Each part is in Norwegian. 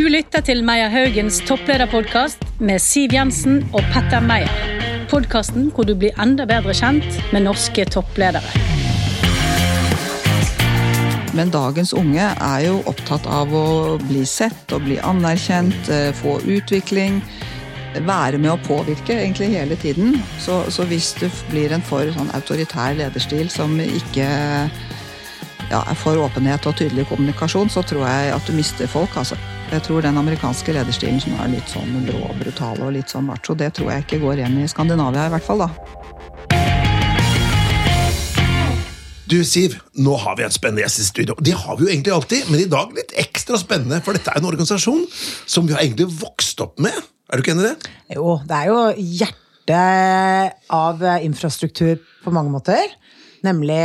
Du lytter til Meyer Haugens topplederpodkast med Siv Jensen og Petter Meyer. Podkasten hvor du blir enda bedre kjent med norske toppledere. Men dagens unge er jo opptatt av å bli sett og bli anerkjent, eh, få utvikling. Være med å påvirke egentlig hele tiden. Så, så hvis du blir en for sånn autoritær lederstil som ikke ja, er for åpenhet og tydelig kommunikasjon, så tror jeg at du mister folk. altså. Jeg tror den amerikanske lederstilen som er litt sånn brå og brutal og litt sånn macho, det tror jeg ikke går igjen i Skandinavia, i hvert fall. da. Du, Siv, nå har vi en spennende gjest i studio. Det har vi jo egentlig alltid, men i dag litt ekstra spennende, for dette er en organisasjon som vi har egentlig vokst opp med. Er du ikke enig i det? Jo, det er jo hjertet av infrastruktur på mange måter. Nemlig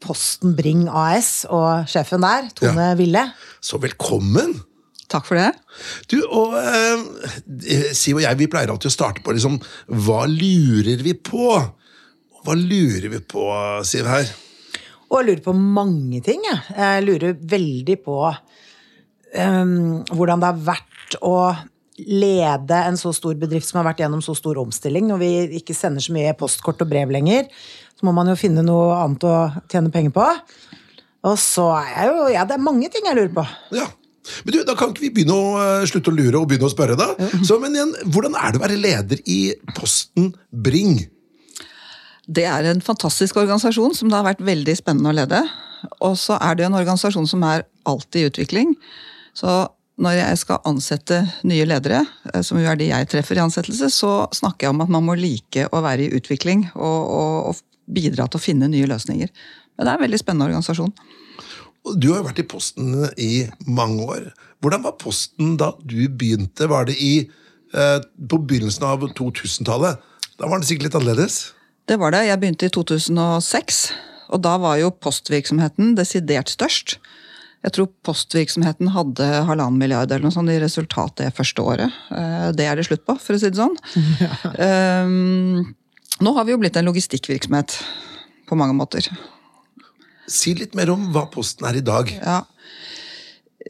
Posten Bring AS og sjefen der, Tone Ja. Ville. Så velkommen! Takk for det. Du, og eh, Siv og jeg vi pleier alltid å starte på liksom, hva lurer vi på? Hva lurer vi på, Siv, her? Og jeg lurer på mange ting. Jeg, jeg lurer veldig på um, hvordan det har vært å lede en så stor bedrift som har vært gjennom så stor omstilling. Når vi ikke sender så mye postkort og brev lenger, så må man jo finne noe annet å tjene penger på. Og så er jeg jo Ja, det er mange ting jeg lurer på. Ja. Men du, Da kan ikke vi begynne å eh, slutte å lure og begynne å spørre, da? Så, men igjen, Hvordan er det å være leder i Posten Bring? Det er en fantastisk organisasjon som det har vært veldig spennende å lede. Og så er det en organisasjon som er alltid i utvikling. Så når jeg skal ansette nye ledere, eh, som jo er de jeg treffer i ansettelse, så snakker jeg om at man må like å være i utvikling og, og, og bidra til å finne nye løsninger. Men det er en veldig spennende organisasjon. Du har jo vært i Posten i mange år. Hvordan var Posten da du begynte? Var det i, eh, på begynnelsen av 2000-tallet? Da var det sikkert litt annerledes? Det var det. Jeg begynte i 2006, og da var jo postvirksomheten desidert størst. Jeg tror postvirksomheten hadde halvannen milliard eller noe sånt i resultat det første året. Eh, Det er det slutt på, for å si det sånn. Um, Nå har vi jo blitt en logistikkvirksomhet på mange måter. Si litt mer om hva Posten er i dag. Ja.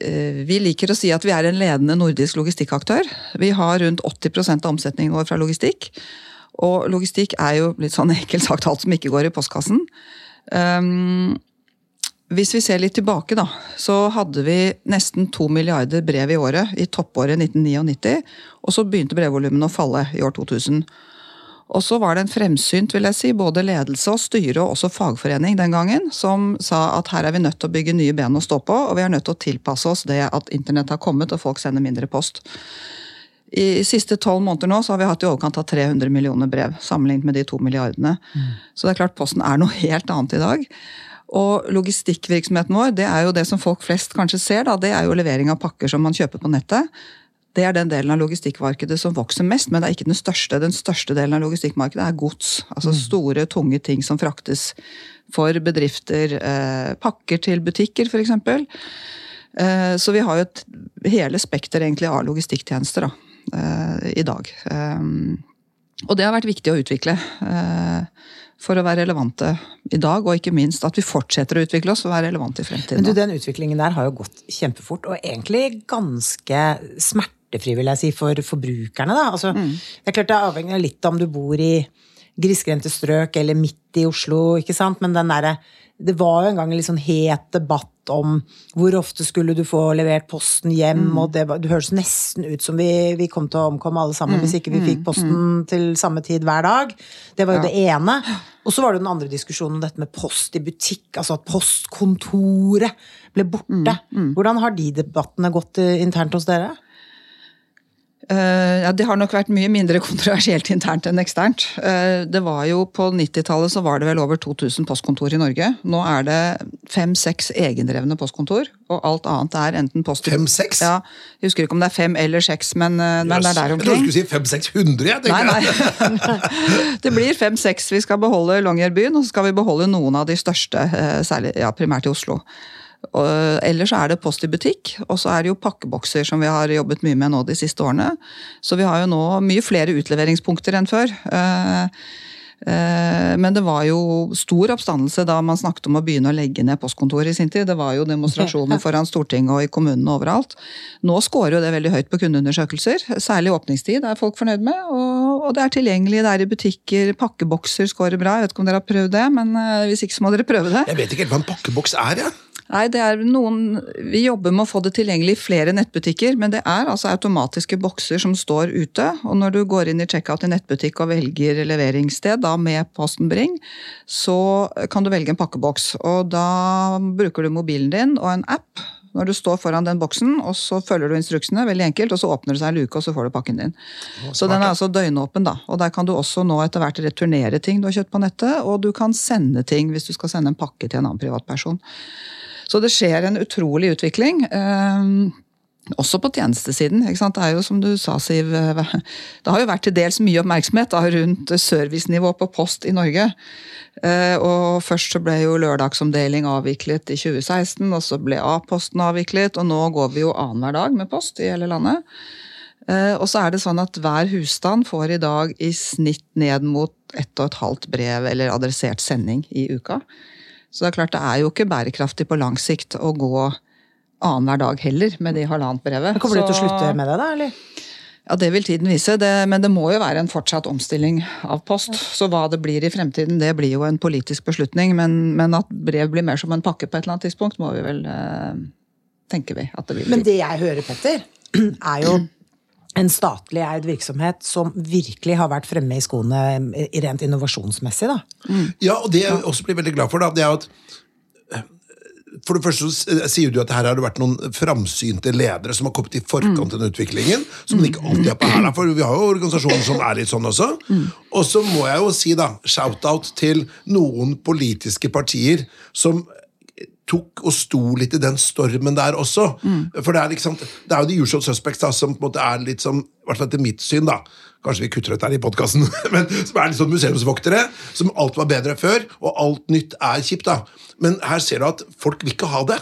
Eh, Vi liker å si at vi er en ledende nordisk logistikkaktør. Vi har rundt 80 av omsetningen vår fra logistikk. Og logistikk er jo litt sånn enkelt sagt alt som ikke går i postkassen. Um, hvis vi ser litt tilbake, da, så hadde vi nesten to milliarder brev i året i toppåret 1999. Og så begynte brevvolumene å falle i år 2000. Og så var det en fremsynt vil jeg si, både ledelse og styre og også fagforening den gangen, som sa at her er vi nødt til å bygge nye ben å stå på, og vi er nødt til å tilpasse oss det at internett har kommet og folk sender mindre post. I siste tolv måneder nå så har vi hatt i overkant av 300 millioner brev, sammenlignet med de to milliardene. Så det er klart Posten er noe helt annet i dag. Og logistikkvirksomheten vår, det er jo det som folk flest kanskje ser, da, det er jo levering av pakker som man kjøper på nettet. Det er den delen av logistikkmarkedet som vokser mest, men det er ikke den største. Den største delen av logistikkmarkedet er gods. Altså store, tunge ting som fraktes for bedrifter. Eh, pakker til butikker, f.eks. Eh, så vi har jo et hele spekter egentlig av logistikktjenester da, eh, i dag. Og det har vært viktig å utvikle. Eh, for å være relevante i dag, og ikke minst at vi fortsetter å utvikle oss og være relevante i fremtiden. Men du, den utviklingen der har jo gått kjempefort, og egentlig ganske smertefri, vil jeg si, for forbrukerne. Da. Altså, Det er klart det er avhengig av litt om du bor i grisgrendte strøk eller midt i Oslo, ikke sant, men den derre det var jo en gang en litt sånn het debatt om hvor ofte skulle du få levert posten hjem, og det, det høres nesten ut som vi, vi kom til å omkomme alle sammen hvis ikke vi fikk posten til samme tid hver dag. Det var jo det ene. Og så var det den andre diskusjonen om dette med post i butikk, altså at postkontoret ble borte. Hvordan har de debattene gått eh, internt hos dere? Eh, ja, Det har nok vært mye mindre kontroversielt internt enn eksternt. Eh, det var jo På 90-tallet så var det vel over 2000 postkontor i Norge. Nå er det fem-seks egendrevne postkontor, og alt annet er enten post... Fem-seks? Ja, Jeg husker ikke om det er fem eller seks, men, yes. men det er der Jeg trodde du omkring. skulle si 500-600. jeg, Nei, nei. Det blir fem-seks. Vi skal beholde Longyearbyen, og så skal vi beholde noen av de største, eh, særlig ja, primært i Oslo. Ellers er det post i butikk, og så er det jo pakkebokser som vi har jobbet mye med nå de siste årene. Så vi har jo nå mye flere utleveringspunkter enn før. Eh, Eh, Men det var jo stor oppstandelse da man snakket om å begynne å legge ned postkontoret i sin tid. Det var jo demonstrasjoner foran Stortinget og i kommunene overalt. Nå scorer jo det veldig høyt på kundeundersøkelser. Særlig åpningstid er folk fornøyd med. Og, det er tilgjengelig, det er i butikker. Pakkebokser scorer bra. Jeg vet ikke om dere har prøvd det, men eh, hvis ikke så må dere prøve det. Jeg vet ikke helt hva en pakkeboks er, jeg. Nei, det er noen Vi jobber med å få det tilgjengelig i flere nettbutikker, men det er altså automatiske bokser som står ute. Og når du går inn i checkout i nettbutikk og velger leveringssted da med Posten Bring, så kan du velge en pakkeboks. Og da bruker du mobilen din og en app når du står foran den boksen, og så følger du instruksene, veldig enkelt, og så åpner det seg en luke, og så får du pakken din. Så den er altså døgnåpen, da. Og der kan du også nå etter hvert returnere ting du har kjøpt på nettet, og du kan sende ting hvis du skal sende en pakke til en annen privatperson. Så det skjer en utrolig utvikling. eh, også på tjenestesiden. Det er jo som du sa, Siv, eh, det har jo vært til dels mye oppmerksomhet da, rundt servicenivå på post i Norge. Eh, Og Først så ble jo lørdagsomdeling avviklet i 2016, og så ble A-posten avviklet, og nå går vi jo annenhver dag med post i hele landet. Og så er det sånn at hver husstand får i dag i snitt ned mot ett og et halvt brev eller adressert sending i uka. Så det er klart det er jo ikke bærekraftig på lang sikt å gå annenhver dag heller med de halvannet brevet. Kommer du til å slutte med det, da? eller? Ja, Det vil tiden vise, det, men det må jo være en fortsatt omstilling av post. Så hva det blir i fremtiden, det blir jo en politisk beslutning. Men, men at brev blir mer som en pakke på et eller annet tidspunkt, må vi vel eh, tenke vi at det vil Men det jeg hører, Petter, er jo en statlig eid virksomhet som virkelig har vært fremme i skoene rent innovasjonsmessig. da. Ja, og det jeg også blir veldig glad for, da, det er at eh, for det første så sier du at her har det vært noen framsynte ledere som har kommet i forkant av den utviklingen, som man ikke alltid er på hæla, for vi har jo organisasjoner som er litt sånn også. Og så må jeg jo si, da, shout-out til noen politiske partier som tok og sto litt i den stormen der også. For det er, liksom, det er jo de usual suspects da, som på en måte er litt som, i hvert fall etter mitt syn, da, kanskje vi kutter ut der i podkasten, men som er litt sånn museumsvoktere, som alt var bedre før, og alt nytt er kjipt. da. Men her ser du at folk vil ikke ha det.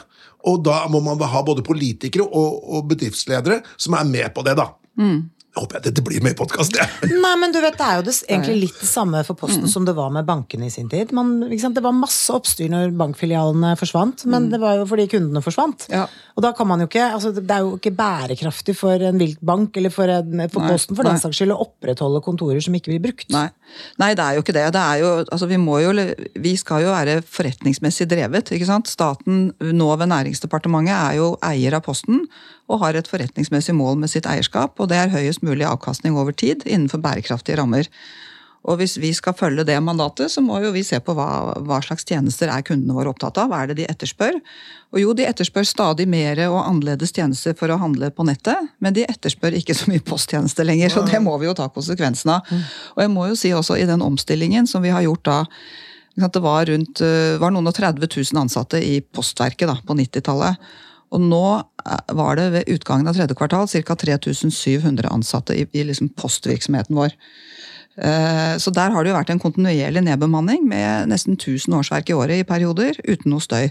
Og da må man ha både politikere og, og bedriftsledere som er med på det, da. Jeg håper jeg dette blir med i podkasten. Nei, men du vet, Det er jo det, egentlig litt det samme for Posten som det var med bankene i sin tid. Man, ikke sant? Det var masse oppstyr når bankfilialene forsvant, men det var jo fordi kundene forsvant. Ja. Og da kan man jo ikke, altså Det er jo ikke bærekraftig for en vilt bank eller for, en, for Nei, Posten for den nei. saks skyld å opprettholde kontorer som ikke blir brukt. Nei. Nei, det er jo ikke det. det er jo, altså vi, må jo, vi skal jo være forretningsmessig drevet. ikke sant? Staten nå ved Næringsdepartementet er jo eier av Posten og har et forretningsmessig mål med sitt eierskap, og det er høyest mulig avkastning over tid innenfor bærekraftige rammer. Og hvis vi skal følge det mandatet, så må jo vi se på hva, hva slags tjenester er kundene våre opptatt av. Hva er det de etterspør? Og jo, de etterspør stadig mer og annerledes tjenester for å handle på nettet, men de etterspør ikke så mye posttjenester lenger, så det må vi jo ta konsekvensen av. Og jeg må jo si også i den omstillingen som vi har gjort da, det var, rundt, øh, var noen og 30 000 ansatte i Postverket da, på 90-tallet. Og nå eh, var det ved utgangen av tredje kvartal ca. 3700 ansatte i, i liksom postvirksomheten vår. Eh, Så der har det jo vært en kontinuerlig nedbemanning med nesten 1000 årsverk i året i perioder, uten noe støy.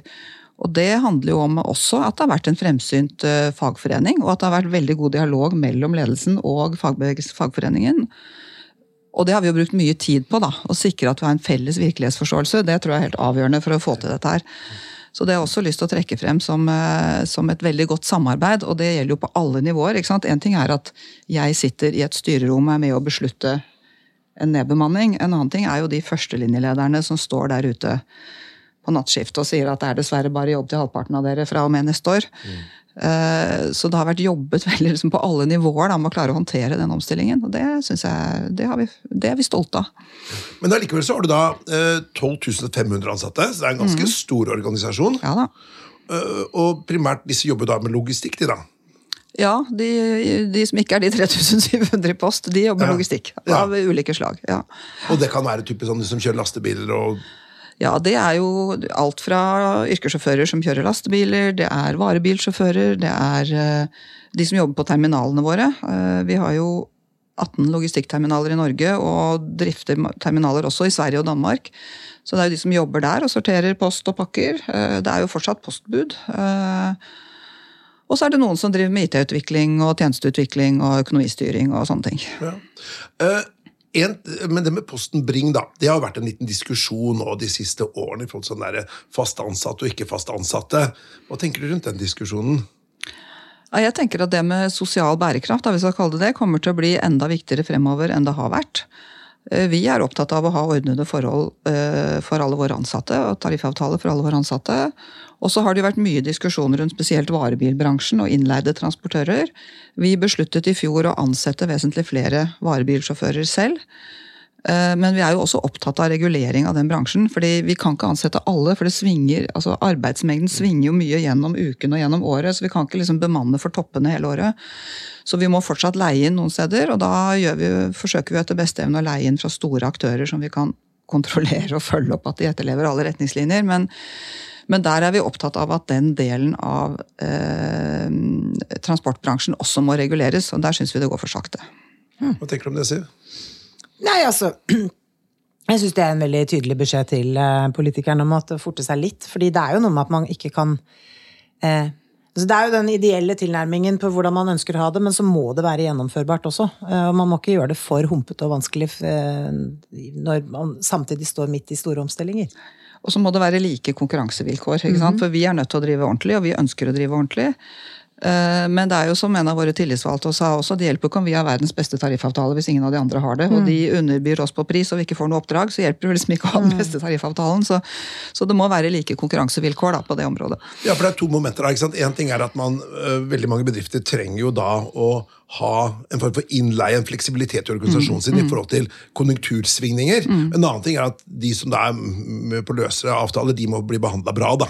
Og det handler jo om også at det har vært en fremsynt eh, fagforening, og at det har vært veldig god dialog mellom ledelsen og fagforeningen. Og det har vi jo brukt mye tid på, da, å sikre at vi har en felles virkelighetsforståelse. Det tror jeg er helt avgjørende for å få til dette her. Så det har jeg også lyst til å trekke frem som, eh, som et veldig godt samarbeid, og det gjelder jo på alle nivåer. ikke sant? En ting er at jeg sitter i et styrerom er med å beslutte en nedbemanning. En annen ting er jo de førstelinjelederne som står der ute på nattskift og sier at det er dessverre bare jobb til halvparten av dere fra og med neste år. Eh, Så det har vært jobbet veldig liksom på alle nivåer da, med å klare å håndtere den omstillingen. Og det jeg, det, har vi, det er vi stolte av. Men allikevel så har du da eh, 12 500 ansatte, så det er en ganske stor organisasjon. Ja da. Eh, og primært disse jobber da med logistikk, de da. Ja, de, de som ikke er de 3700 i post, de jobber Ja. logistikk. Ja. Av ulike slag. ja. Og det kan være typisk sånn de som kjører lastebiler og Ja, det er jo alt fra yrkessjåfører som kjører lastebiler, det er varebilsjåfører, det er eh, de som jobber på terminalene våre. Eh, Vi har jo 18 logistikkterminaler i Norge, og drifter terminaler også i Sverige og Danmark. Så det er jo de som jobber der og sorterer post og pakker. Eh, Det er jo fortsatt postbud. Og så er det noen som driver med IT-utvikling og tjenesteutvikling og økonomistyring og sånne ting. ja. En, men det med Posten Bring, da, det har vært en liten diskusjon nå de siste årene i forhold til sånn fast ansatte og ikke fast ansatte. Hva tenker du rundt den diskusjonen? Jeg tenker at det med sosial bærekraft da, hvis jeg kaller det det, kommer til å bli enda viktigere fremover enn det har vært. Eh, Vi er opptatt av å ha ordnede forhold eh, for alle våre ansatte, og tariffavtaler for alle våre ansatte. Og så har det vært mye diskusjoner rundt spesielt varebilbransjen og innleide transportører. Vi besluttet i fjor å ansette vesentlig flere varebilsjåfører selv. Eh, Men vi er jo også opptatt av regulering av den bransjen. fordi vi kan ikke ansette alle, for det svinger, altså arbeidsmengden svinger jo mye gjennom uken og gjennom året. Så vi kan ikke liksom bemanne for toppene hele året. Så vi må fortsatt leie inn noen steder, og da gjør vi, forsøker vi etter beste evne å leie inn fra store aktører som vi kan kontrollere og følge opp at de etterlever alle retningslinjer. Men, men der er vi opptatt av at den delen av eh, transportbransjen også må reguleres, og der syns vi det går for sakte. Hva tenker du om det, Siv? Nei, altså Jeg syns det er en veldig tydelig beskjed til eh, politikerne om det forte seg litt. fordi det er jo noe med at man ikke kan eh, altså Det er jo den ideelle tilnærmingen på hvordan man ønsker å ha det, men så må det være gjennomførbart også. Eh, og man må ikke gjøre det for humpete og vanskelig eh, når man samtidig står midt i store omstillinger. Og så må det være like konkurransevilkår. ikke sant? For vi er nødt til å drive ordentlig, og vi ønsker å drive ordentlig. Eh, Men det er jo som en av våre tillitsvalgte sa også, det hjelper ikke om vi har verdens beste tariffavtale hvis ingen av de andre har det. Og de underbyr oss på pris og vi ikke får noe oppdrag, så hjelper det liksom ikke å ha den beste tariffavtalen. Så, så det må være like konkurransevilkår da, på det området. Ja, for det er to momenter. da, ikke sant? En ting er at man, øh, Veldig mange bedrifter trenger jo da å ha en form for innleie, en fleksibilitet i organisasjonen sin i forhold til konjunktursvingninger. En annen ting er at de som da er med på løsere avtaler, de må bli behandla bra. da.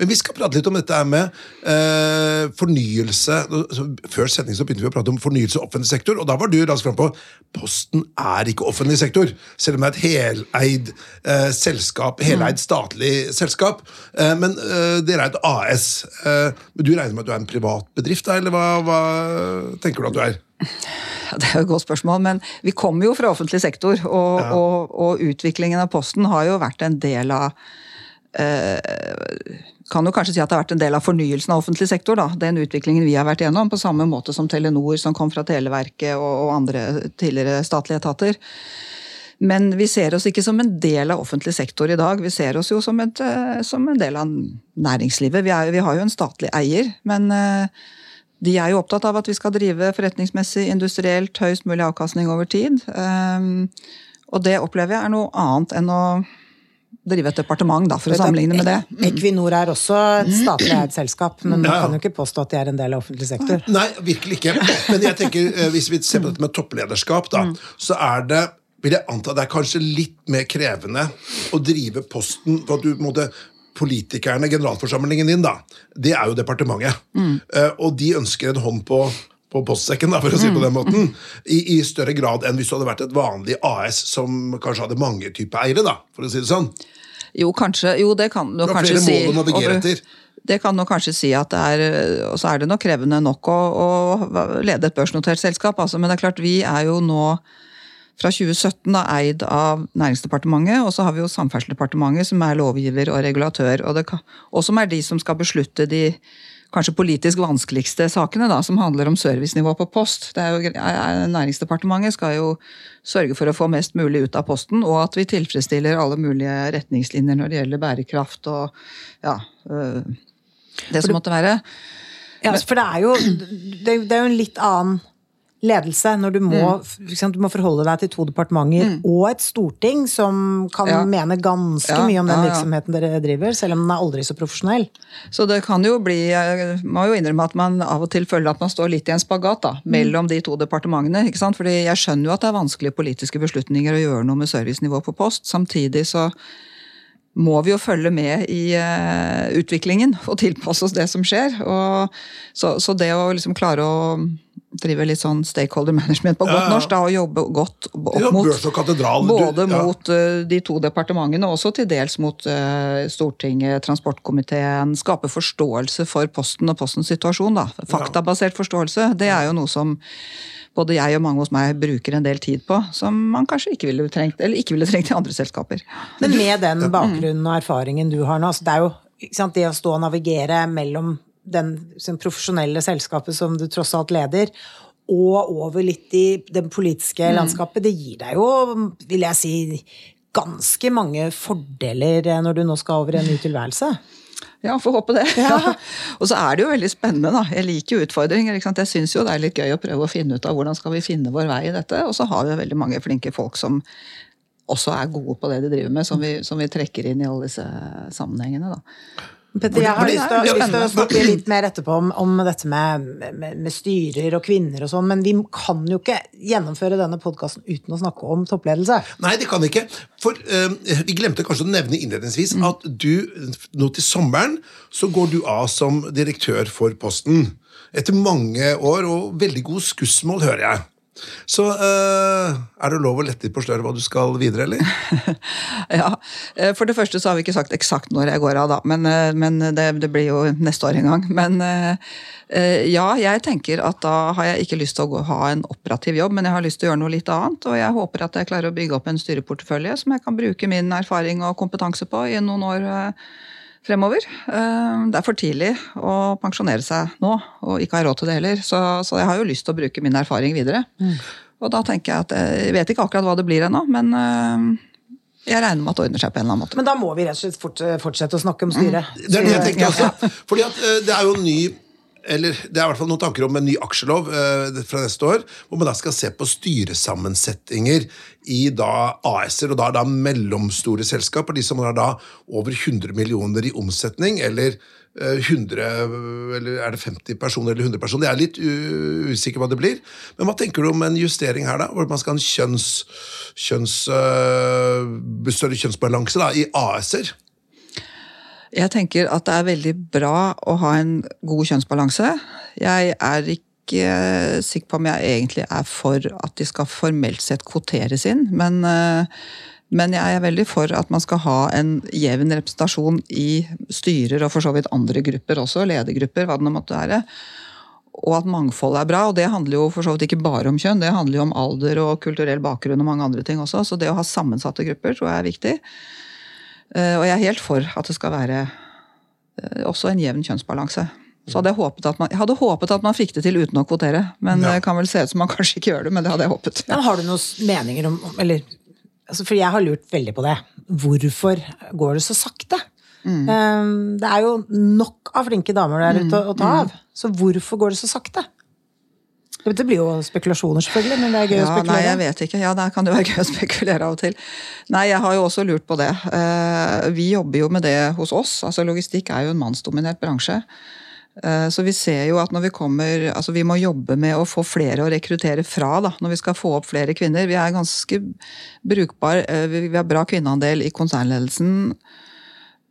Men vi skal prate litt om dette med eh, fornyelse. Før sending så begynte vi å prate om fornyelse i offentlig sektor, og da var du raskt frampå. Posten er ikke offentlig sektor, selv om det er et heleid eh, selskap, heleid statlig selskap. Eh, men eh, dere er et AS. Eh, men du regner med at du er en privat bedrift, da, eller hva, hva tenker du at du er? Det er jo et godt spørsmål, men vi kommer jo fra offentlig sektor. Og, Ja. og, og utviklingen av Posten har jo vært en del av eh, kan jo kanskje si at det har vært en del av fornyelsen av offentlig sektor. da, Den utviklingen vi har vært gjennom, på samme måte som Telenor, som kom fra Televerket og, og andre tidligere statlige etater. Men vi ser oss ikke som en del av offentlig sektor i dag. Vi ser oss jo som, et, eh, som en del av næringslivet. Vi, er, vi har jo en statlig eier, men eh, de er jo opptatt av at vi skal drive forretningsmessig, industrielt, høyest mulig avkastning over tid. Um, og det opplever jeg er noe annet enn å drive et departement, da, for å sammenligne med det. Equinor er også et statlig eid selskap, men man kan jo ikke påstå at de er en del av offentlig sektor. Nei, virkelig ikke. Men jeg tenker, eh, hvis vi ser på dette med topplederskap, da, så er det vil jeg anta det er kanskje litt mer krevende å drive Posten for at du måte Politikerne, generalforsamlingen din, da, det er jo departementet. Eh, og de ønsker en hånd på på postsekken, da, for å si det på den måten, i, i større grad enn hvis du hadde vært et vanlig AS som kanskje hadde mange typer eiere, da, for å si det sånn. Jo, kanskje, jo, det kan du kanskje flere mål å navigere etter. Det kan du kanskje si at det er Og så er det nok krevende nok å, å lede et børsnotert selskap, altså. Men det er klart, vi er jo nå fra 2017 da, eid av Næringsdepartementet, og så har vi jo Samferdselsdepartementet, som er lovgiver og regulatør, og, det, kan- og som er de som skal beslutte de kanskje politisk vanskeligste sakene, da, som handler om servicenivå på post. Det er jo, Næringsdepartementet skal jo sørge for å få mest mulig ut av posten, og at vi tilfredsstiller alle mulige retningslinjer når det gjelder bærekraft og ja, øh, det som måtte være. Ja, for det er jo det, det er jo en litt annen ledelse når du må, ikke sant, du må forholde deg til to departementer og et storting som kan Ja. mene ganske Ja, mye om den ja, virksomheten dere driver, selv om den er aldri så profesjonell. Så det kan jo bli Jeg må jo innrømme at man av og til føler at man står litt i en spagat da, mellom de to departementene. ikke sant? Fordi jeg skjønner jo at det er vanskelige politiske beslutninger å gjøre noe med servicenivå på post. Samtidig så må vi jo følge med i uh, utviklingen og tilpasse oss det som skjer. Og, så, så det å liksom klare å drive litt sånn stakeholder management på godt Ja, ja. norsk, da, og jobber godt opp Ja, mot du- Både ja. mot uh, de to departementene, og også til dels mot uh, Stortinget, transportkomiteen. Skape forståelse for Posten og Postens situasjon. da. Faktabasert forståelse. Det er jo noe som både jeg og mange hos meg bruker en del tid på, som man kanskje ikke ville trengt, eller ikke ville trengt i andre selskaper. Men med den bakgrunnen og erfaringen du har nå, så det er jo ikke sant, det å stå og navigere mellom den liksom, profesjonelle selskapet som du tross alt leder, og over litt i det politiske landskapet, det gir deg jo, vil jeg si, ganske mange fordeler eh, når du nå skal over i en ny tilværelse. Ja, får håpe det. Ja. Og så er det jo veldig spennende, da. Jeg liker jo utfordringer. ikke sant? Jeg syns jo det er litt gøy å prøve å finne ut av hvordan skal vi finne vår vei i dette. Og så har vi veldig mange flinke folk som også er gode på det de driver med, som vi, som vi trekker inn i alle disse sammenhengene. da. Petter, jeg har lyst til, å, snakke litt mer etterpå om, om dette med, med, med, styrer og kvinner og sånn, men vi kan jo ikke gjennomføre denne podkasten uten å snakke om toppledelse. Nei, det kan vi ikke. For uh, vi glemte kanskje å nevne innledningsvis mm. at du nå til sommeren så går du av som direktør for Posten. Etter mange år og veldig god skussmål, hører jeg. Så uh, er det lov å lette litt på sløret hva du skal videre, eller? ja. Eh, for det første så har vi ikke sagt eksakt når jeg går av, da. Men, eh, men det, det, blir jo neste år en gang. Men uh, ja, jeg tenker at da har jeg ikke lyst til å gå, ha en operativ jobb, men jeg har lyst til å gjøre noe litt annet. Og jeg håper at jeg klarer å bygge opp en styreportefølje som jeg kan bruke min erfaring og kompetanse på i noen år. Uh, fremover. Eh, det er for tidlig å pensjonere seg nå, og ikke ha råd til det heller. Så, så, jeg har jo lyst til å bruke min erfaring videre. Mm. Og da tenker jeg at jeg vet ikke akkurat hva det blir ennå, men eh, jeg regner med at det ordner seg på en eller annen måte. Men da må vi rett og slett fortsette å snakke om styret. Mm. Det er det jeg tenker også. Fordi at eh, det er jo ny eller Det er i hvert fall noen tanker om en ny aksjelov eh, fra neste år, hvor man da skal se på styresammensetninger i da AS-er, og da, da mellomstore selskaper, de som har da over 100 millioner i omsetning, eller 100, eh, eller er det 50 personer eller 100 personer? Jeg er litt usikker hva det blir. Men hva tenker du om en justering her, da? Hvor man skal ha en kjønns, kjønns, uh, større kjønnsbalanse da, i AS-er? Jeg tenker at det er veldig bra å ha en god kjønnsbalanse. Jeg er ikke sikker på om jeg egentlig er for at de skal formelt sett kvoteres inn, men, eh, men jeg er veldig for at man skal ha en jevn representasjon i styrer og for så vidt andre grupper også, ledergrupper, hva det nå måtte være. Og at mangfold er bra. Og det handler jo for så vidt ikke bare om kjønn, det handler jo om alder og kulturell bakgrunn og mange andre ting også. Så det å ha sammensatte grupper tror jeg er viktig. Eh, og jeg er helt for at det skal være eh, også en jevn kjønnsbalanse. Så hadde jeg, man, jeg, hadde håpet at man fikk det til uten å kvotere. Men ja. det kan vel se ut som man kanskje ikke gjør det, men det hadde jeg håpet. Ja. har du noen meninger om eller, altså For jeg har lurt veldig på det. Hvorfor går det så sakte? Mm. Eh, det er jo nok av flinke damer der ute å, å ta mm. av. Så hvorfor går det så sakte? Det blir jo spekulasjoner, selvfølgelig, men det er gøy ja, å spekulere. Nei, jeg vet ikke. Ja, der kan det være gøy å spekulere av og til. Nei, jeg har jo også lurt på det. Eh, vi jobber jo med det hos oss. Altså, Logistikk er jo en mannsdominert bransje. Eh, så vi ser jo at når vi kommer Altså vi må jobbe med å få flere å rekruttere fra da, når vi skal få opp flere kvinner. Vi er ganske brukbar. Eh, vi har bra kvinneandel i konsernledelsen.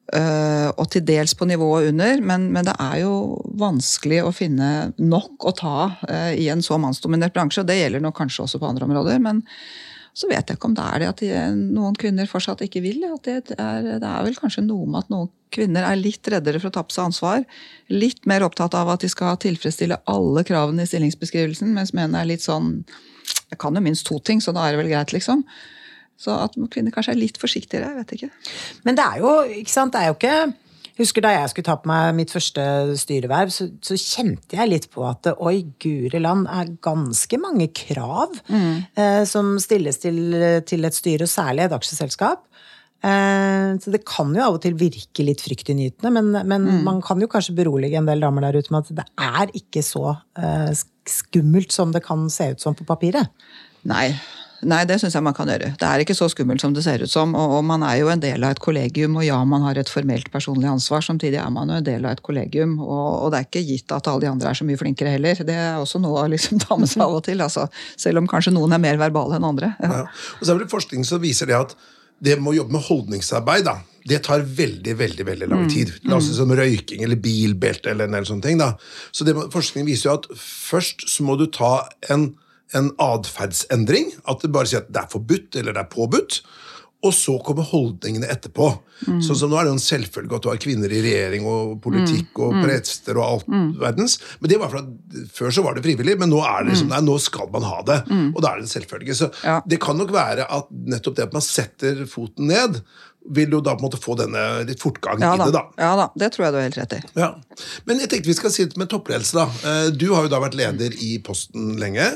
Uh, og til dels på nivået under, men, men, det er jo vanskelig å finne nok å ta uh, i en så mannsdominert bransje. og Det gjelder nok kanskje også på andre områder. Men så vet jeg ikke om det er det at noen kvinner fortsatt ikke vil. Det er, det er, vel kanskje noe med at noen kvinner er litt reddere for å ta på seg ansvar. Litt mer opptatt av at de skal tilfredsstille alle kravene i stillingsbeskrivelsen, mens menn er litt sånn Jeg kan jo minst to ting, så da er det vel greit, liksom. Så at kvinner kanskje er litt forsiktigere. jeg vet ikke. Men det er jo ikke sant, det er jo ikke husker Da jeg skulle ta på meg mitt første styreverv, så, så kjente jeg litt på at oi, guri land, er ganske mange krav mm. eh, som stilles til, til, et styre, og særlig et aksjeselskap. Eh, så det kan jo av og til virke litt fryktinngytende, men, men mm. man kan jo kanskje berolige en del damer der ute med at det er ikke så eh, skummelt som det kan se ut som på papiret. Nei, Nei, det syns jeg man kan gjøre. Det er ikke så skummelt som det ser ut som. Og, og, man er jo en del av et kollegium, og ja, man har et formelt personlig ansvar. Samtidig er man jo en del av et kollegium, og, og det er ikke gitt at alle de andre er så mye flinkere heller. Det er også noe å liksom ta med seg av og til. Altså, selv om kanskje noen er mer verbale enn andre. Ja. Og så er det forskning som viser det at det med å jobbe med holdningsarbeid, da, det tar veldig veldig, veldig lang mm. tid. La oss si som røyking eller bilbelte eller en del sånne ting. da. Så det, forskning viser jo at først så må du ta en en atferdsendring. At det bare sier at det er forbudt eller det er påbudt. Og så kommer holdningene etterpå. Mm. Sånn som Nå er det jo en selvfølge at du har kvinner i regjering og politikk mm. og mm. prester og alt mm. verdens. Men det var for at Før så var det frivillig, men nå er det liksom, mm. nei, nå skal man ha det. Mm. Og da er det en selvfølge. Så ja. det kan nok være at nettopp det at man setter foten ned, vil jo da på en måte få denne litt fortgang Ja i da, det, da. ja da, det tror jeg du har helt rett i. Ja. Men jeg tenkte vi skal si litt med toppledelse, da. Eh, Du har jo da vært leder i Posten lenge.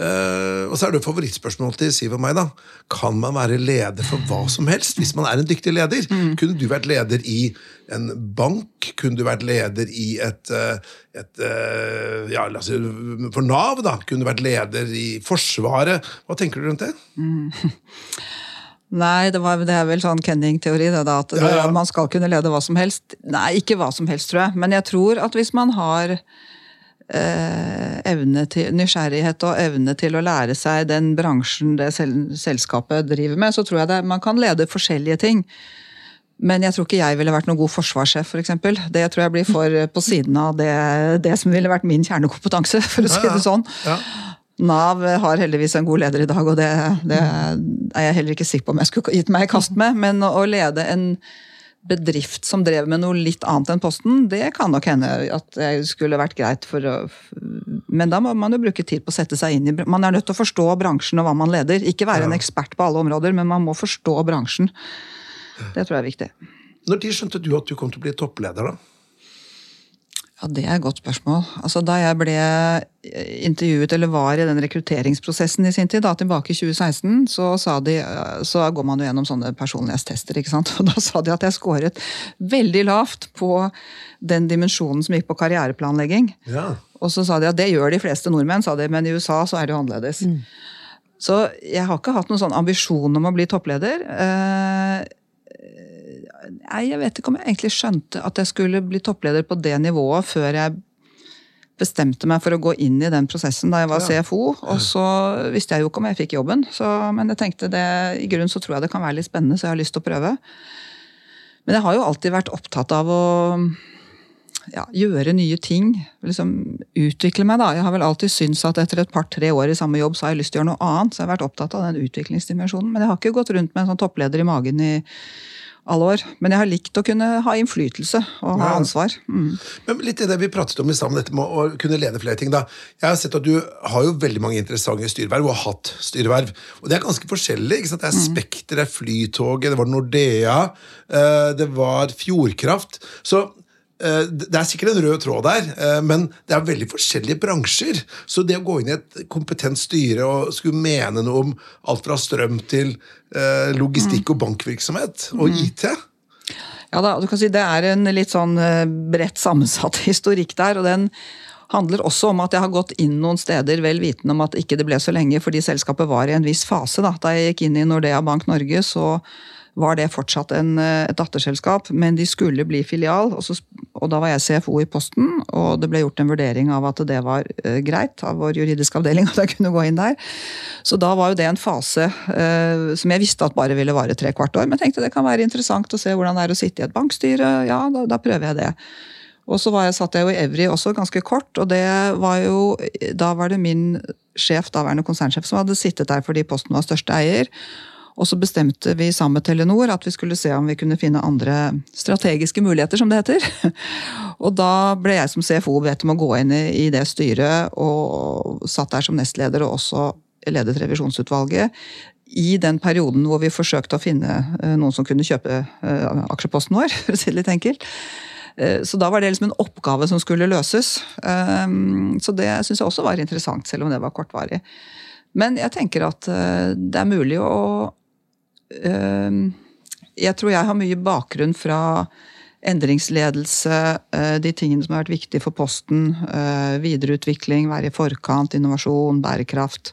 Eh, Og så er det favorittspørsmål til Siv og meg, da. Kan man være leder for hva som helst hvis man er en dyktig leder? Kunne du vært leder i en bank? Kunne du vært leder i et, eh, et Ja, la oss si for Nav, da? Kunne du vært leder i Forsvaret? Hva tenker du rundt det? Nei, det, var, det er vel sånn Kenning-teori, at Ja, ja. man skal kunne lede hva som helst. Nei, ikke hva som helst, tror jeg. Men jeg tror at hvis man har eh, evne til, nysgjerrighet og evne til å lære seg den bransjen det sel, selskapet driver med, så tror jeg det, man kan lede forskjellige ting. Men jeg tror ikke jeg ville vært noen god forsvarssjef, f.eks. Det tror jeg blir for eh, på siden av det, det som ville vært min kjernekompetanse, for å si det sånn. Ja. Nav har heldigvis en god leder i dag, og det, det er jeg heller ikke sikker på om jeg skulle gitt meg i kast med. Men å lede en bedrift som drev med noe litt annet enn Posten, det kan nok hende at det skulle vært greit for å Men da må man jo bruke tid på å sette seg inn i Man er nødt til å forstå bransjen og hva man leder. Ikke være en ekspert på alle områder, men man må forstå bransjen. Det tror jeg er viktig. Når de skjønte du at du kom til å bli toppleder, da? Ja, Det er et godt spørsmål. Altså, Da jeg ble intervjuet, eller var i den rekrutteringsprosessen i sin tid, da, tilbake i 2016, så, sa de, så går man jo gjennom sånne personlighetstester. ikke sant? Og Da sa de at jeg scoret veldig lavt på den dimensjonen som gikk på karriereplanlegging. Ja. Og så sa de at det gjør de fleste nordmenn, sa de, men i USA så er det jo annerledes. Så jeg har ikke hatt noen sånn ambisjon om å bli toppleder. Eh, jeg vet ikke om jeg egentlig skjønte at jeg skulle bli toppleder på det nivået før jeg bestemte meg for å gå inn i den prosessen da jeg var Ja. CFO. Og så visste jeg jo ikke om jeg fikk jobben, så, men jeg tenkte det, i grunnen så tror jeg det kan være litt spennende, så jeg har lyst til å prøve. Men jeg har jo alltid vært opptatt av å ja, gjøre nye ting. Liksom utvikle meg, da. Jeg har vel alltid syntes at etter et par-tre år i samme jobb, så har jeg lyst til å gjøre noe annet. Så jeg har vært opptatt av den utviklingsdimensjonen. Men jeg har ikke gått rundt med en sånn toppleder i magen i alle år. Men jeg har likt å kunne ha innflytelse og ha ansvar. Mm. Men litt i det vi pratet om i sammen, dette med å kunne lede flere ting. da. Jeg har sett at Du har jo veldig mange interessante styreverv, og har hatt styreverv. Og Det er ganske forskjellig. ikke sant? Det er Spekter, det er Flytoget, det var Nordea, eh, det var Fjordkraft. Så det er sikkert en rød tråd der, eh, men det er veldig forskjellige bransjer. Så det å gå inn i et kompetent styre og skulle mene noe om alt fra strøm til eh, logistikk og bankvirksomhet og IT Ja da, du kan si Det er en litt sånn eh, bredt sammensatt historikk der. og den handler også om at jeg har gått inn noen steder vel vitende om at ikke det ble så lenge, fordi selskapet var i en viss fase. Da, da jeg gikk inn i Nordea Bank Norge, så var det fortsatt en, eh, et datterselskap, men de skulle bli filial. Og, så, og da var jeg CFO i Posten, og det ble gjort en vurdering av at det var eh, greit av vår juridiske avdeling at jeg kunne gå inn der. Så da var jo det en fase eh, som jeg visste at bare ville vare tre kvart år. Men jeg tenkte det kan være interessant å se hvordan det er å sitte i et bankstyre. Ja, da, da prøver jeg det. Og så jeg, satt jeg jo i Evry også ganske kort, og var jo Da var det min sjef, daværende konsernsjef, som hadde sittet der fordi Posten var største eier. Og så bestemte vi sammen med Telenor at vi skulle se om vi kunne finne andre strategiske muligheter, som det heter. Og da ble jeg som CFO bedt om å gå inn i det styret, og satt der som nestleder og også ledet revisjonsutvalget. I den perioden hvor vi forsøkte å finne eh, noen som kunne kjøpe eh, aksjeposten vår, for å si det litt enkelt. Eh, Så da var det liksom en oppgave som skulle løses. Så det syns jeg også var interessant, selv om det var kortvarig. Men jeg tenker at det er mulig å Jeg tror jeg har mye bakgrunn fra endringsledelse, eh, de tingene som har vært viktige for Posten. eh, Videreutvikling, være i forkant, innovasjon, bærekraft.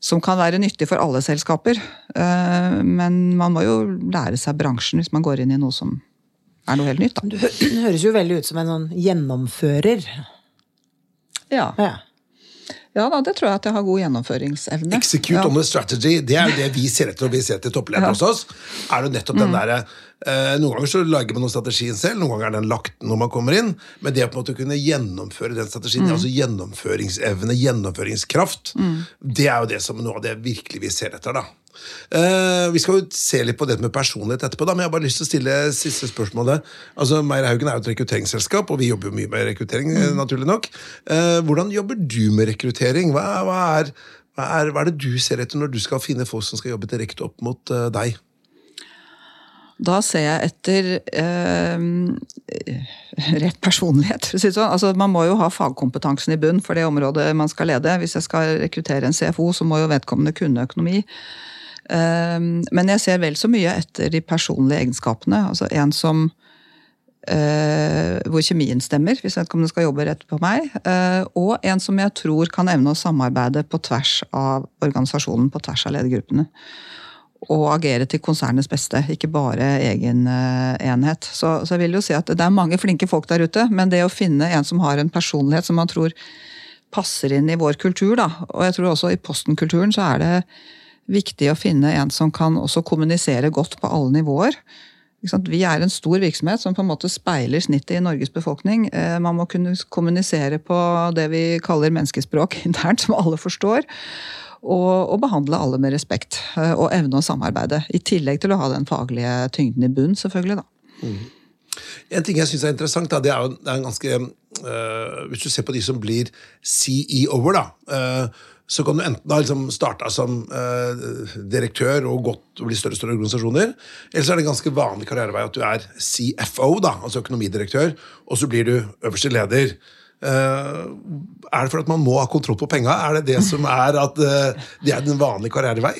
Som kan være nyttig for alle selskaper. Eh, Men man må jo lære seg bransjen hvis man går inn i noe som er noe helt nytt. Da. Du høres jo veldig ut som en sånn gjennomfører. Ja. Ja. Ja da, det tror jeg at jeg har god gjennomføringsevne. Execute ja. on the strategy. Det er jo det vi ser etter når vi ser etter toppledere Ja. hos oss. Er jo nettopp den der, eh, Noen ganger så lager man noen strategien selv, noen ganger er den lagt når man kommer inn. Men det å på en måte kunne gjennomføre den strategien, altså gjennomføringsevne, gjennomføringskraft, det er jo det som noe av det virkelig vi ser etter. da. Eh, vi skal jo se litt på det med personlighet etterpå, da, men jeg har bare lyst til å stille siste spørsmålet. Altså, Meyer Haugen er jo et rekrutteringsselskap, og vi jobber jo mye med rekruttering. Mm. naturlig nok. Uh, hvordan jobber du med rekruttering? Hva, hva, er, hva, er, hva er det du ser etter når du skal finne folk som skal jobbe direkte opp mot uh, deg? Da ser jeg etter eh, rett personlighet. sånn. Altså, man må jo ha fagkompetansen i bunn for det området man skal lede. Hvis jeg skal rekruttere en CFO, så må jo vedkommende kunne økonomi. Eh, men jeg ser vel så mye etter de personlige egenskapene. Altså en som eh, hvor kjemien stemmer, hvis vedkommende skal jobbe rett på meg. eh, og en som jeg tror kan evne å samarbeide på tvers av organisasjonen, på tvers av ledergruppene og agere til konsernets beste, ikke bare egen eh, enhet. Så, så jeg vil jo si at det er mange flinke folk der ute, men det å finne en som har en personlighet som man tror passer inn i vår kultur, da, og jeg tror også i Posten-kulturen så er det viktig å finne en som kan også kommunisere godt på alle nivåer. Vi er en stor virksomhet som på en måte speiler snittet i Norges befolkning. Eh, Man må kunne kommunisere på det vi kaller menneskespråk internt, som alle forstår og, og behandle alle med respekt. eh, Og evne å samarbeide. I tillegg til å ha den faglige tyngden i bunn, selvfølgelig. da. En ting jeg syns er interessant, da, det er jo det er en ganske øh, Hvis du ser på de som blir CEO-er, da. øh, så kan du enten ha liksom starta som øh, direktør og gått og bli større og større organisasjoner. Eller så er det en ganske vanlig karrierevei at du er CFO, da, altså økonomidirektør, og så blir du øverste leder. Eh, er det for at man må ha kontroll på penga? Er det det som er at eh, det er den vanlige karrierevei?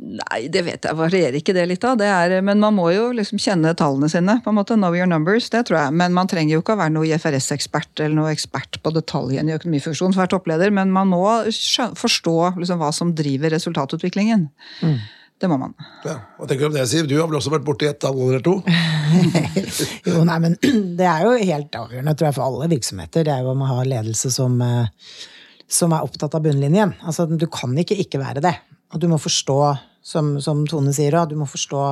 Nei, det vet jeg. Varierer ikke det litt, da? Det er, men man må jo liksom kjenne tallene sine. på en måte, Know your numbers, det tror jeg. Men man trenger jo ikke å være noe IFRS-ekspert eller noe ekspert på detaljen i økonomifunksjonen for å være toppleder, men man må forstå liksom, hva som driver resultatutviklingen. Det må man. Ja, Hva tenker du om det, Siv? Du har vel også vært borti et tall eller to? Jo, nei, men Det er jo helt avgjørende tror jeg, for alle virksomheter. Det er jo om å ha ledelse som, eh, som er opptatt av bunnlinjen. Altså, Du kan ikke ikke være det. Og du må forstå, som, som Tone sier, du må forstå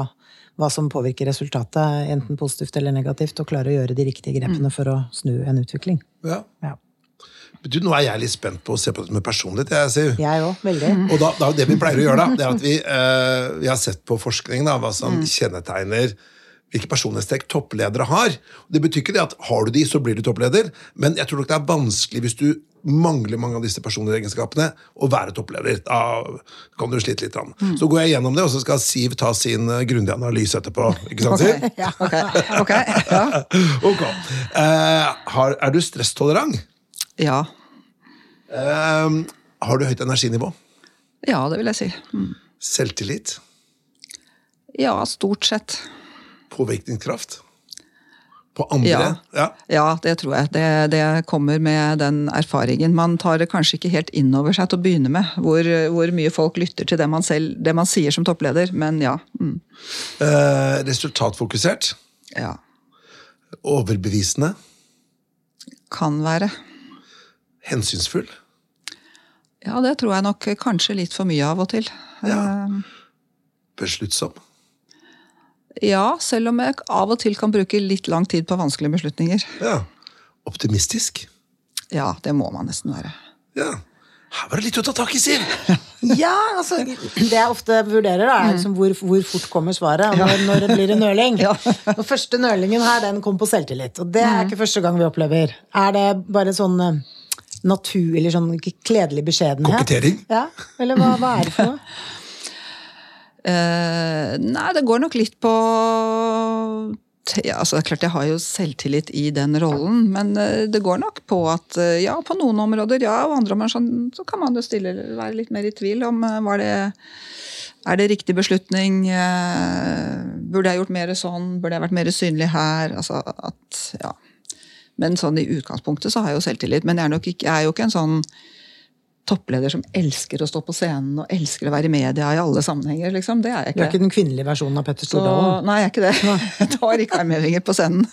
hva som påvirker resultatet, enten positivt eller negativt, og klare å gjøre de riktige grepene for å snu en utvikling. Ja. Ja. Du, nå er jeg litt spent på å se på det med personlighet. jeg, Siv. Jeg også, veldig. Og da, da, det vi pleier å gjøre, da, det er at vi, eh, vi har sett på forskning da, hva som kjennetegner hvilke personlighetstrekk toppledere har. Det betyr ikke det at har du de, så blir du toppleder, men jeg tror nok det er vanskelig hvis du mangler mange av disse personlige egenskapene, å være toppleder. Da kan du slite litt. Mm. Så går jeg gjennom det, og så skal Siv ta sin eh, grundige analyse etterpå. Ikke sant, Siv? Ok, ok, ja. okay. Eh, har, er du stresstolerant? ja. Eh, har du høyt energinivå? Ja, det vil jeg si. Mm. Selvtillit? Ja, stort sett. Påvirkningskraft? På andre? Ja. ja. Ja, det tror jeg. Det, det kommer med den erfaringen. Man tar det kanskje ikke helt inn over seg til å begynne med, hvor, hvor mye folk lytter til det man, selv, det man sier som toppleder. Men ja. Mm. Eh, resultatfokusert? ja. Overbevisende? Kan være. Hensynsfull? Ja, det tror jeg nok kanskje litt for mye av og til. Ja. Eh, Besluttsom? Ja, selv om jeg av og til kan bruke litt lang tid på vanskelige beslutninger. Ja. Optimistisk? Ja, det må man nesten være. Ja. Her var det litt å ta tak i, Siv! Ja, altså, Det jeg ofte vurderer, da, er liksom hvor, hvor fort kommer svaret. Når, når det blir en nøling. Ja. Den første nølingen her, den kom på selvtillit. Og det er ikke første gang vi opplever. Er det bare sånn eh, natur, eller sånn kledelig beskjedenhet? Kokettering? Ja, eller hva, hva er det for noe? Eh, nei, det går nok litt på ja, altså det er klart Jeg har jo selvtillit i den rollen, men eh, det går nok på at eh, ja, på noen områder ja, og andre områder sånn, så kan man jo stille, være litt mer i tvil om var det er det riktig beslutning? Burde jeg gjort mer sånn? Burde jeg vært mer synlig her? Altså at, ja. Men sånn i utgangspunktet så har jeg jo selvtillit. Men jeg er, ikke, jeg er jo ikke en sånn toppleder som elsker å stå på scenen og elsker å være i media i alle sammenhenger. liksom. Det er jeg Du er ikke. ikke den kvinnelige versjonen av Petter Stordalen? nei, jeg er ikke det. Jeg tar ikke armhevinger på scenen.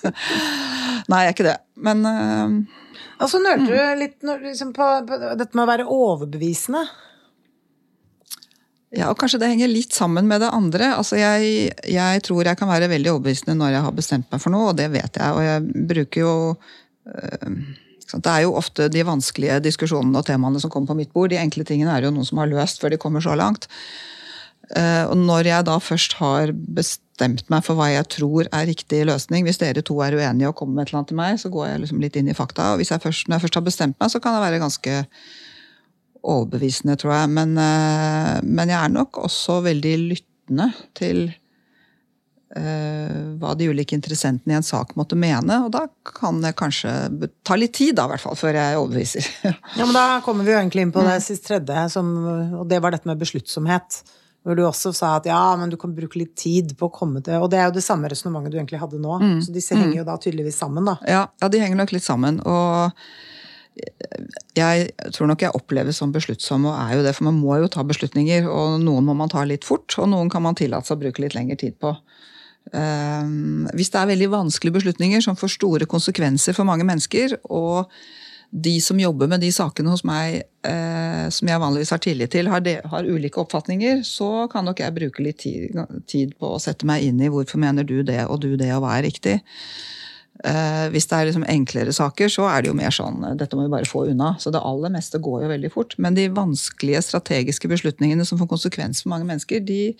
Nei, jeg er ikke det. Men uh, Og så nølte du litt liksom, på, på dette med å være overbevisende. ja, og kanskje det henger litt sammen med det andre. Altså, jeg, jeg tror jeg kan være veldig overbevisende når jeg har bestemt meg for noe, og det vet jeg. Og jeg bruker jo øh, ikke Det er jo ofte de vanskelige diskusjonene og temaene som kommer på mitt bord. De enkle tingene er jo noen som har løst før de kommer så langt. Eh, Og når jeg da først har bestemt meg for hva jeg tror er riktig løsning, hvis dere to er uenige og kommer med et eller annet til meg, så går jeg liksom litt inn i fakta. Og jeg først, når jeg først har bestemt meg, så kan jeg være ganske overbevisende, tror jeg. Men, eh, men jeg er nok også veldig lyttende til hva de ulike interessentene i en sak måtte mene. Og da kan det kanskje ta litt tid, da, i hvert fall, før jeg overbeviser. Ja, men Da kommer vi jo egentlig inn på det sist tredje, som, og det var dette med besluttsomhet. Hvor du også sa at ja, men du kan bruke litt tid på å komme til Og det er jo det samme resonnementet du egentlig hadde nå. Så disse henger jo da tydeligvis sammen, da. Ja, ja, de henger nok litt sammen. Og jeg tror nok jeg oppleves som besluttsom, og er jo det, for man må jo ta beslutninger. Og noen må man ta litt fort, og noen kan man tillate seg å bruke litt lengre tid på. Um, hvis det er veldig vanskelige beslutninger som får store konsekvenser for mange mennesker, og de som jobber med de sakene hos meg eh, som jeg vanligvis har tillit til, har, de, har, ulike oppfatninger, så kan nok jeg bruke litt tid, tid, på å sette meg inn i hvorfor mener du det og du det, og hva er riktig. Eh, hvis det er liksom enklere saker, så er det jo mer sånn dette må vi bare få unna. Så det aller meste går jo veldig fort. Men de vanskelige strategiske beslutningene som får konsekvens for mange mennesker, de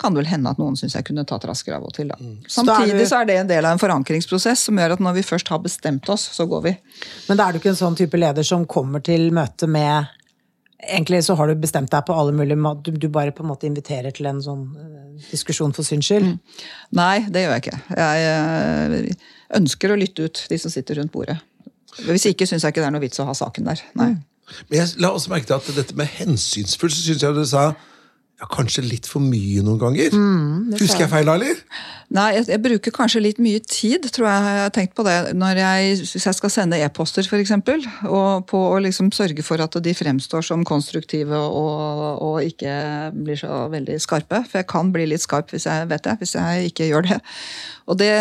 kan det vel hende at noen syns jeg kunne tatt raskere av og til. Da. Mm. Samtidig så er det en del av en forankringsprosess som gjør at når vi først har bestemt oss, så går vi. Men da er du ikke en sånn type leder som kommer til møte med Egentlig så har du bestemt deg på alle mulige måter. Du, bare på en måte inviterer til en sånn uh, diskusjon for syns skyld. Mm. Nei, det gjør jeg ikke. Jeg uh, ønsker å lytte ut de som sitter rundt bordet. Hvis ikke syns jeg ikke det er noe vits å ha saken der. Nei. Mm. Men jeg la også merke til at dette med hensynsfull, så syns jeg du sa ja, kanskje litt for mye noen ganger. Mm, Husker jeg feil, eller? Nei, jeg, jeg, bruker kanskje litt mye tid, tror jeg jeg har tenkt på det. Når jeg, hvis jeg skal sende e-poster, f.eks., og på å liksom sørge for at de fremstår som konstruktive og, og, ikke blir så veldig skarpe. For jeg kan bli litt skarp hvis jeg vet det, hvis jeg ikke gjør det. Og det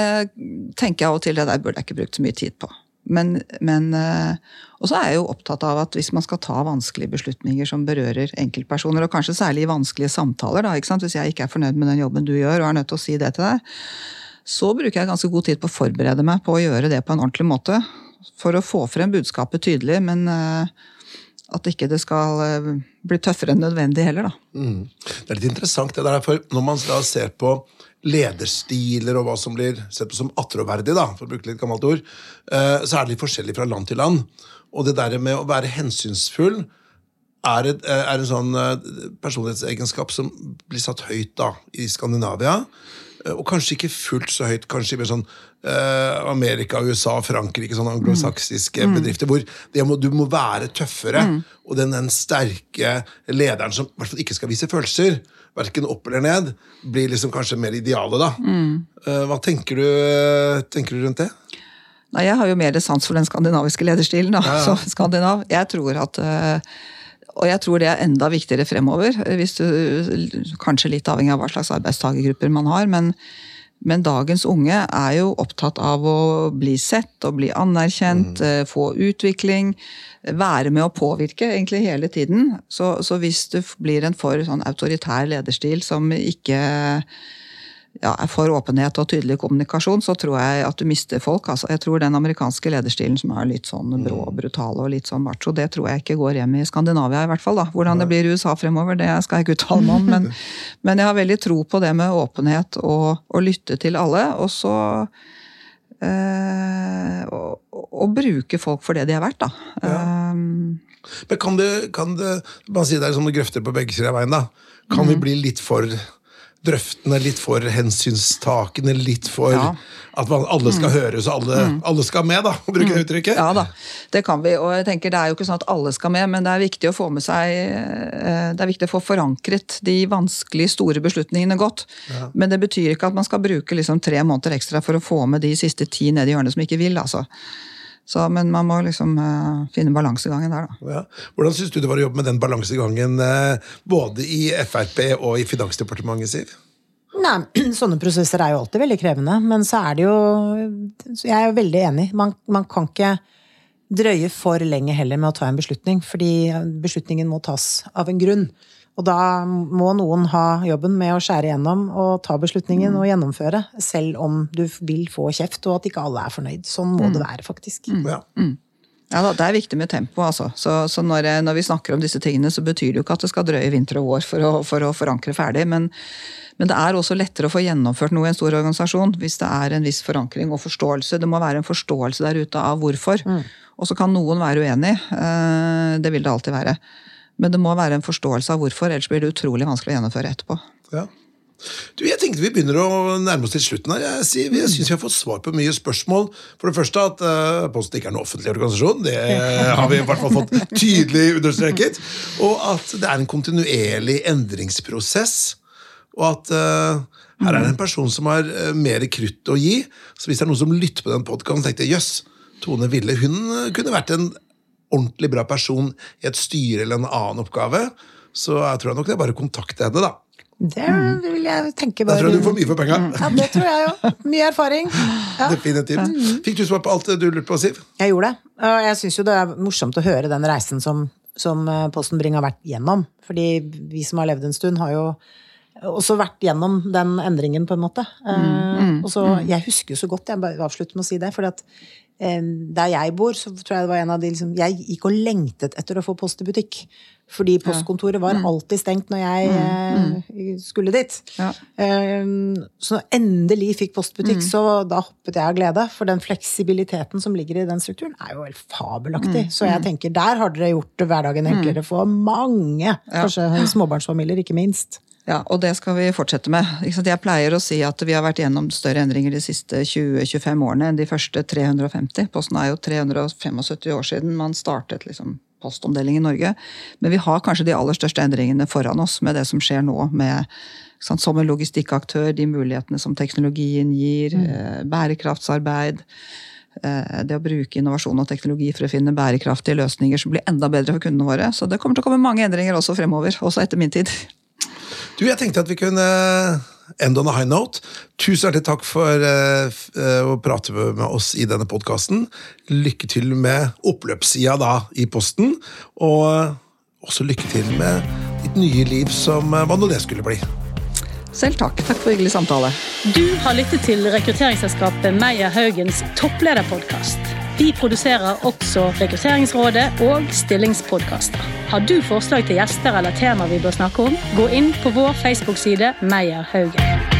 tenker jeg av og til, det der burde jeg ikke brukt så mye tid på. Men, men eh, Og så er jeg jo opptatt av at hvis man skal ta vanskelige beslutninger som berører enkeltpersoner, og kanskje særlig i vanskelige samtaler, da, hvis jeg ikke er fornøyd med den jobben du gjør, og er nødt til å si det til deg, så bruker jeg ganske god tid på å forberede meg på å gjøre det på en ordentlig måte. For å få frem budskapet tydelig, men uh, at ikke det skal uh, bli tøffere enn nødvendig heller, da. Mm. Det er litt interessant det der, for når man da ser på lederstiler og hva som blir sett på som attråverdig, da, for å bruke litt gammelt ord, eh, så er det litt forskjellig fra land til land. Og det der med å være hensynsfull er, et, eh, er en sånn eh, personlighetsegenskap som blir satt høyt da, i Skandinavia. Og kanskje ikke fullt så høyt kanskje i sånn Amerika, USA, Frankrike, sånne anglosaksiske mm. bedrifter, hvor må, du må være tøffere. Mm. Og den, den sterke lederen som i hvert fall ikke skal vise følelser verken opp eller ned, blir liksom kanskje mer idealet, da. Mm. Eh, hva tenker du, tenker du, rundt det? Nei, Jeg har jo mer sans for den skandinaviske lederstilen. da, ja, som skandinav. Jeg tror at eh, og jeg tror det er enda viktigere fremover, hvis du, kanskje litt avhengig av hva slags arbeidstakergrupper man har. men men dagens unge er jo opptatt av å bli sett og bli anerkjent, mm. Eh, få utvikling. Være med å påvirke egentlig hele tiden. Så, så hvis du blir en for sånn autoritær lederstil som ikke ja, er for åpenhet og tydelig kommunikasjon, så tror jeg at du mister folk. Altså, jeg tror den amerikanske lederstilen som er litt sånn brå og mm. brutal og litt sånn macho, det tror jeg ikke går hjem i Skandinavia, i hvert fall. da. Hvordan det blir i USA fremover, det skal jeg ikke uttale meg om. Men, men, jeg har veldig tro på det med åpenhet og å lytte til alle. Og så eh, å, bruke folk for det de er verdt, da. Ja. Um, men kan det, kan det Man sier det er sånne grøfter på begge sider av veien, da. Kan mm. vi bli litt for drøftende, litt for hensynstakende, litt for ja. at man, alle skal mm. høres og alle, mm. alle, skal med, da, å bruke mm. uttrykket. Ja da, det kan vi. Og jeg tenker det er jo ikke sånn at alle skal med, men det er viktig å få med seg eh, Det er viktig å få forankret de vanskelige, store beslutningene godt. Ja. Men det betyr ikke at man skal bruke liksom tre måneder ekstra for å få med de siste ti ned i hjørnet som ikke vil, altså. Så, men man må liksom uh, finne balansegangen der, da. Ja. Hvordan syns du det var å jobbe med den balansegangen uh, både i Frp og i Finansdepartementet, Siv? Nei, Sånne prosesser er jo alltid veldig krevende. Men så er det jo Jeg er jo veldig enig. Man, man kan ikke drøye for lenge heller med å ta en beslutning. Fordi beslutningen må tas av en grunn. Og da må noen ha jobben med å skjære igjennom og ta beslutningen mm. og gjennomføre. Selv om du vil få kjeft, og at ikke alle er fornøyd. Sånn må mm. det være, faktisk. Mm. Ja. Mm. Ja, Det er viktig med tempo. altså. Så, så når, når, vi snakker om disse tingene, så betyr det jo ikke at det skal drøye vinter og vår for å, for å forankre ferdig. Men, men, det er også lettere å få gjennomført noe i en stor organisasjon hvis det er en viss forankring og forståelse. Det må være en forståelse der ute av hvorfor. Mm. Og så kan noen være uenig. Eh, det vil det alltid være. Men det må være en forståelse av hvorfor, ellers blir det utrolig vanskelig å gjennomføre etterpå. Ja. Du, jeg tenkte Vi begynner å nærme oss til slutten. her. Jeg, jeg syns vi har fått svar på mye spørsmål. For det første at uh, Posten ikke er noen offentlig organisasjon. Det har vi i hvert fall fått tydelig understreket. Og at det er en kontinuerlig endringsprosess. Og at uh, her er det en person som har uh, mer krutt å gi. Så hvis det er noen som lytter på den podkasten, tenkte jeg jøss, Tone Ville hun kunne vært en ordentlig bra person i et styre eller en annen oppgave. Så jeg tror nok det er bare å kontakte henne, da. Det vil jeg tenke Da bare tror jeg du får mye for penga. Ja, det tror jeg jo. Mye erfaring. Ja. Definitivt. Fikk du svar på alt du lurte på, Siv? Jeg gjorde det. Og jeg syns jo det er morsomt å høre den reisen som, som eh, Posten Bring har vært gjennom. Fordi vi som har levd en stund, har jo også vært gjennom den endringen, på en måte. Mm. og så, Jeg husker jo så godt, jeg bare avslutter med å si det, fordi at eh, der jeg bor, så tror jeg det var en av de liksom, Jeg gikk og lengtet etter å få post i butikk. Fordi postkontoret var alltid stengt når jeg eh, skulle dit. Ja. Så når endelig fikk postbutikk, så da hoppet jeg av glede. For den fleksibiliteten som ligger i den strukturen, er jo helt fabelaktig. Så jeg tenker, der har dere gjort hverdagen enklere for mange. Kanskje småbarnsfamilier, ikke minst. Ja, og det skal vi fortsette med. Jeg pleier å si at vi har vært gjennom større endringer de siste 20-25 årene enn de første 350. Posten er jo 375 år siden man startet liksom postomdeling i Norge. Men vi har kanskje de aller største endringene foran oss med det som skjer nå. med sant, Som en logistikkaktør, de mulighetene som teknologien gir, mm. bærekraftsarbeid. eh, Det å bruke innovasjon og teknologi for å finne bærekraftige løsninger som blir enda bedre for kundene våre. Så det kommer til å komme mange endringer også fremover, også etter min tid. Du, jeg tenkte at vi kunne end on a high note. Tusen hjertelig takk for uh, eh, å prate med oss i denne podkasten. Lykke til med oppløpssida da i posten, og også lykke til med ditt nye liv som eh, hva nå det skulle bli. Selv takk. Takk for hyggelig samtale. Du har lyttet til rekrutteringsselskapet Meyer Haugens topplederpodkast. Vi produserer også Rekrutteringsrådet og stillingspodkaster. Har du forslag til gjester eller temaer vi bør snakke om, gå inn på vår Facebook-side Meyer Haugen.